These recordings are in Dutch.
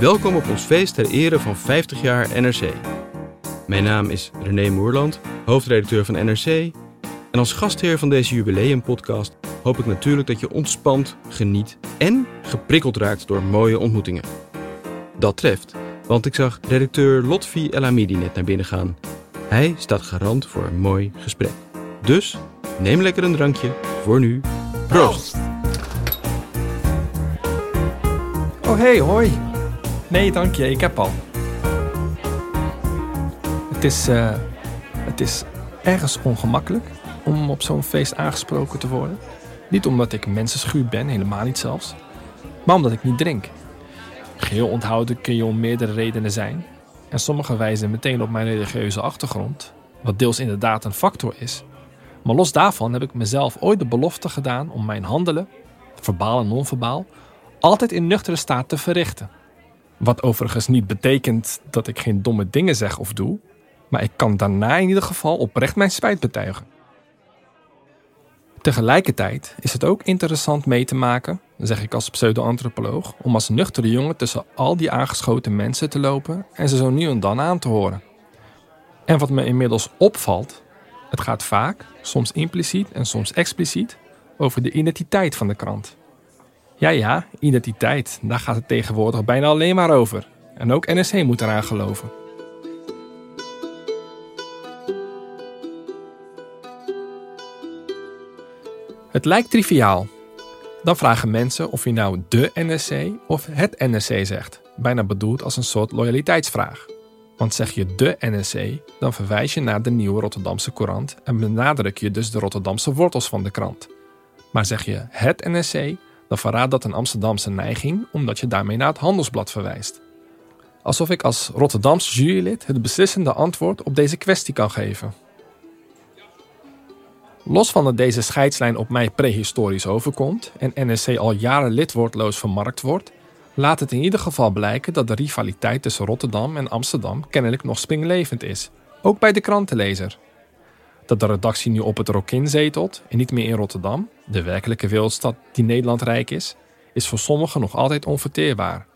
Welkom op ons feest ter ere van 50 jaar NRC. Mijn naam is René Moerland, hoofdredacteur van NRC. En als gastheer van deze jubileumpodcast hoop ik natuurlijk dat je ontspant, geniet en geprikkeld raakt door mooie ontmoetingen. Dat treft, want ik zag redacteur Lotfi Elamidi net naar binnen gaan. Hij staat garant voor een mooi gesprek. Dus neem lekker een drankje. Voor nu, proost! Oh hey, hoi. Nee, dank je, ik heb al. Het is, eh, het is ergens ongemakkelijk om op zo'n feest aangesproken te worden. Niet omdat ik mensenschuw ben, helemaal niet zelfs. Maar omdat ik niet drink. Geheel onthouden kun je om meerdere redenen zijn. En sommige wijzen meteen op mijn religieuze achtergrond. Wat deels inderdaad een factor is. Maar los daarvan heb ik mezelf ooit de belofte gedaan om mijn handelen, verbaal en non-verbaal, altijd in nuchtere staat te verrichten. Wat overigens niet betekent dat ik geen domme dingen zeg of doe, maar ik kan daarna in ieder geval oprecht mijn spijt betuigen. Tegelijkertijd is het ook interessant mee te maken, zeg ik als pseudo-antropoloog, om als nuchtere jongen tussen al die aangeschoten mensen te lopen en ze zo nu en dan aan te horen. En wat me inmiddels opvalt, het gaat vaak, soms impliciet en soms expliciet, over de identiteit van de krant. Ja, ja, identiteit. Daar gaat het tegenwoordig bijna alleen maar over. En ook NSC moet eraan geloven. Het lijkt triviaal. Dan vragen mensen of je nou de NSC of het NSC zegt. Bijna bedoeld als een soort loyaliteitsvraag. Want zeg je de NSC, dan verwijs je naar de nieuwe Rotterdamse Courant en benadruk je dus de Rotterdamse wortels van de krant. Maar zeg je het NSC, dan verraadt dat een Amsterdamse neiging, omdat je daarmee naar het handelsblad verwijst. Alsof ik als Rotterdams jurylid het beslissende antwoord op deze kwestie kan geven. Los van dat deze scheidslijn op mij prehistorisch overkomt en NSC al jaren lidwoordloos vermarkt wordt, laat het in ieder geval blijken dat de rivaliteit tussen Rotterdam en Amsterdam kennelijk nog springlevend is, ook bij de krantenlezer. Dat de redactie nu op het Rokin zetelt en niet meer in Rotterdam, de werkelijke wereldstad die Nederland rijk is, is voor sommigen nog altijd onverteerbaar.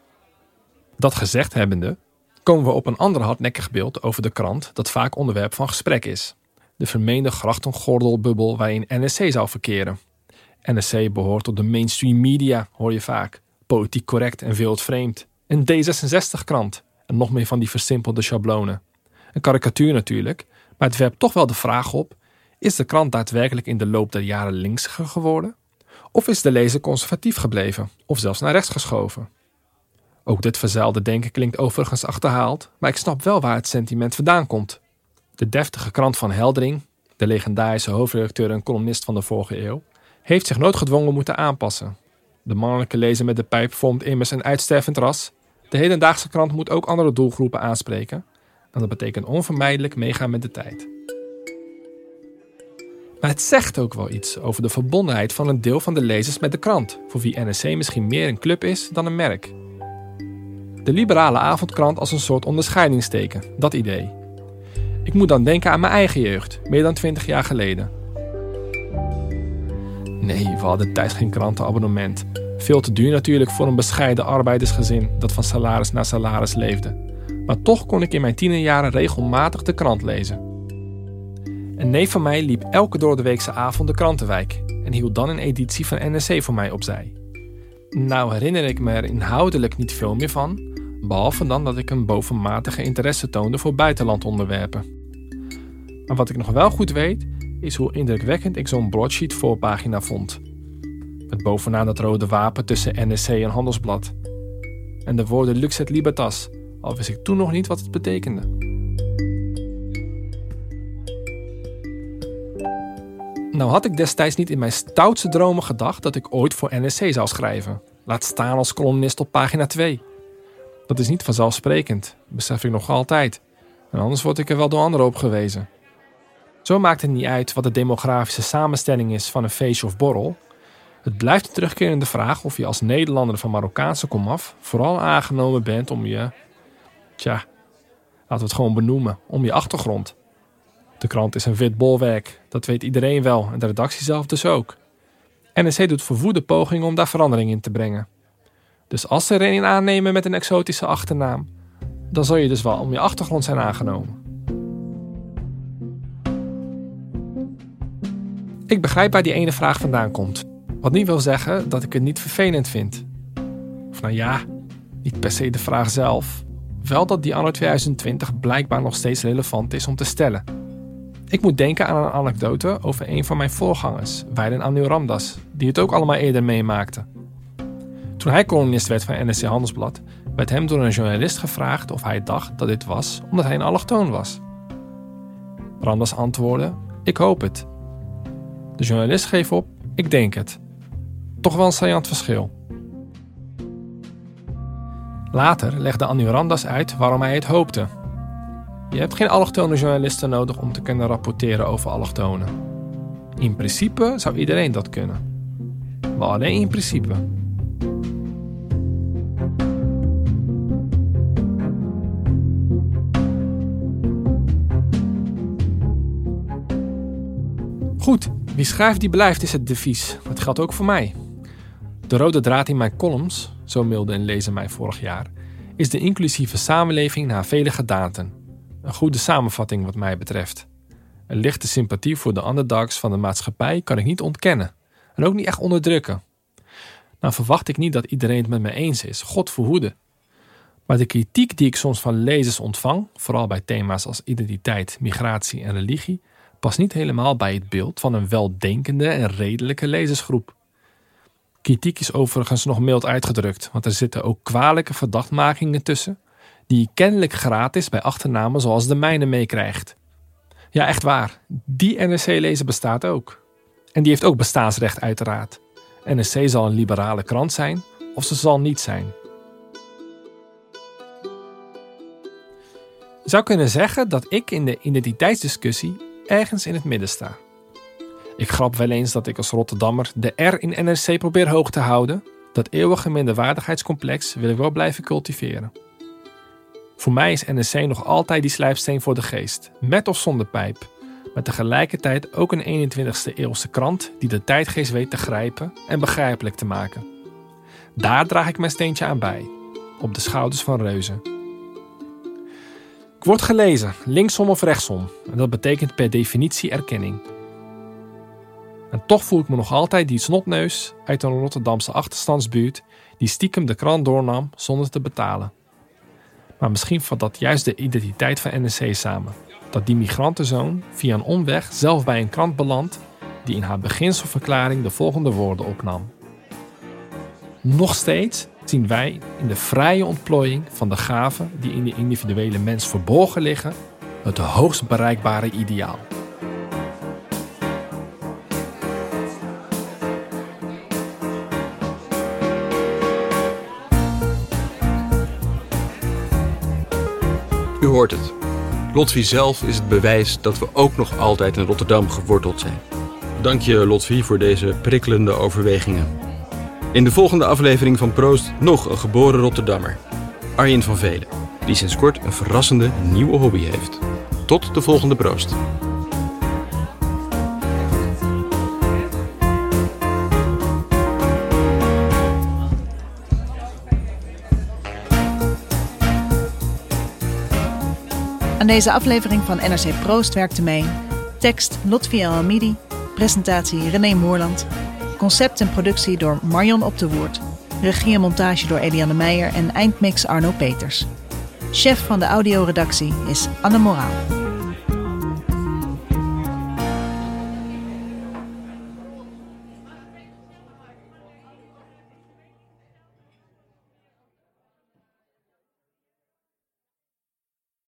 Dat gezegd hebbende, komen we op een ander hardnekkig beeld over de krant dat vaak onderwerp van gesprek is. De vermeende grachtengordelbubbel waarin NSC zou verkeren. NSC behoort tot de mainstream media, hoor je vaak. Politiek correct en wereldvreemd. Een D66-krant. En nog meer van die versimpelde schablonen. Een karikatuur natuurlijk, maar het werpt toch wel de vraag op: is de krant daadwerkelijk in de loop der jaren linksiger geworden? Of is de lezer conservatief gebleven, of zelfs naar rechts geschoven? Ook dit verzuilde denken klinkt overigens achterhaald, maar ik snap wel waar het sentiment vandaan komt. De deftige krant van Heldering, de legendarische hoofdredacteur en columnist van de vorige eeuw, heeft zich noodgedwongen moeten aanpassen. De mannelijke lezer met de pijp vormt immers een uitstervend ras. De hedendaagse krant moet ook andere doelgroepen aanspreken. En dat betekent onvermijdelijk meegaan met de tijd. Maar het zegt ook wel iets over de verbondenheid van een deel van de lezers met de krant, voor wie NSC misschien meer een club is dan een merk. De liberale avondkrant als een soort onderscheidingsteken, dat idee. Ik moet dan denken aan mijn eigen jeugd, meer dan 20 jaar geleden. Nee, we hadden thuis geen krantenabonnement. Veel te duur natuurlijk voor een bescheiden arbeidersgezin dat van salaris naar salaris leefde. Maar toch kon ik in mijn tienerjaren regelmatig de krant lezen. Een neef van mij liep elke doordeweekse avond de krantenwijk en hield dan een editie van NSC voor mij opzij. Nou herinner ik me er inhoudelijk niet veel meer van, behalve dan dat ik een bovenmatige interesse toonde voor buitenlandonderwerpen. Maar wat ik nog wel goed weet, is hoe indrukwekkend ik zo'n broadsheet voorpagina vond. Met bovenaan dat rode wapen tussen NSC en Handelsblad. En de woorden Lux et Libertas, al wist ik toen nog niet wat het betekende. Nou had ik destijds niet in mijn stoutste dromen gedacht dat ik ooit voor NSC zou schrijven. Laat staan als columnist op pagina 2. Dat is niet vanzelfsprekend, besef ik nog altijd. En anders word ik er wel door anderen op gewezen. Zo maakt het niet uit wat de demografische samenstelling is van een feestje of borrel. Het blijft een terugkerende vraag of je als Nederlander van Marokkaanse komaf vooral aangenomen bent om je, tja, laten we het gewoon benoemen, om je achtergrond. De krant is een wit bolwerk, dat weet iedereen wel en de redactie zelf dus ook. NRC doet verwoede pogingen om daar verandering in te brengen. Dus als ze er een aannemen met een exotische achternaam, dan zal je dus wel om je achtergrond zijn aangenomen. Ik begrijp waar die ene vraag vandaan komt. Wat niet wil zeggen dat ik het niet vervelend vind. Of nou ja, niet per se de vraag zelf. Wel dat die anno 2020 blijkbaar nog steeds relevant is om te stellen. Ik moet denken aan een anekdote over een van mijn voorgangers, Weiden Anil Ramdas, die het ook allemaal eerder meemaakte. Toen hij columnist werd van NSC Handelsblad, werd hem door een journalist gevraagd of hij dacht dat dit was omdat hij een allochtoon was. Ramdas antwoordde: Ik hoop het. De journalist geeft op: Ik denk het. Toch wel een saillant verschil. Later legde Anil Ramdas uit waarom hij het hoopte. Je hebt geen allochtone journalisten nodig om te kunnen rapporteren over allochtonen. In principe zou iedereen dat kunnen. Maar alleen in principe. Goed, wie schrijft die blijft is het devies. Dat geldt ook voor mij. De rode draad in mijn columns, zo mailde een lezer mij vorig jaar, is de inclusieve samenleving naar vele gedaanten. Een goede samenvatting wat mij betreft. Een lichte sympathie voor de underdogs van de maatschappij kan ik niet ontkennen. En ook niet echt onderdrukken. Nou verwacht ik niet dat iedereen het met me eens is, God verhoede. Maar de kritiek die ik soms van lezers ontvang, vooral bij thema's als identiteit, migratie en religie, past niet helemaal bij het beeld van een weldenkende en redelijke lezersgroep. Kritiek is overigens nog mild uitgedrukt, want er zitten ook kwalijke verdachtmakingen tussen, die je kennelijk gratis bij achternamen zoals de mijne meekrijgt. Ja, echt waar. Die NRC-lezer bestaat ook. En die heeft ook bestaansrecht uiteraard. NRC zal een liberale krant zijn of ze zal niet zijn. Je zou kunnen zeggen dat ik in de identiteitsdiscussie ergens in het midden sta. Ik grap wel eens dat ik als Rotterdammer de R in NRC probeer hoog te houden. Dat eeuwige minderwaardigheidscomplex wil ik wel blijven cultiveren. Voor mij is NRC nog altijd die slijpsteen voor de geest, met of zonder pijp. Maar tegelijkertijd ook een 21ste eeuwse krant die de tijdgeest weet te grijpen en begrijpelijk te maken. Daar draag ik mijn steentje aan bij, op de schouders van reuzen. Ik word gelezen, linksom of rechtsom, en dat betekent per definitie erkenning. En toch voel ik me nog altijd die snotneus uit een Rotterdamse achterstandsbuurt die stiekem de krant doornam zonder te betalen. Maar misschien vat dat juist de identiteit van NSC samen. Dat die migrantenzoon via een omweg zelf bij een krant belandt die in haar beginselverklaring de volgende woorden opnam. Nog steeds zien wij in de vrije ontplooiing van de gaven die in de individuele mens verborgen liggen het hoogst bereikbare ideaal. Hoort het. Lotvi zelf is het bewijs dat we ook nog altijd in Rotterdam geworteld zijn. Dank je, Lotvi, voor deze prikkelende overwegingen. In de volgende aflevering van Proost nog een geboren Rotterdammer. Arjen van Velen, die sinds kort een verrassende nieuwe hobby heeft. Tot de volgende Proost. Deze aflevering van NRC Proost werkte mee tekst Lotfi El presentatie René Moorland, concept en productie door Marion Op de Woord, regie en montage door Eliane Meijer en eindmix Arno Peters. Chef van de audioredactie is Anne Moraal.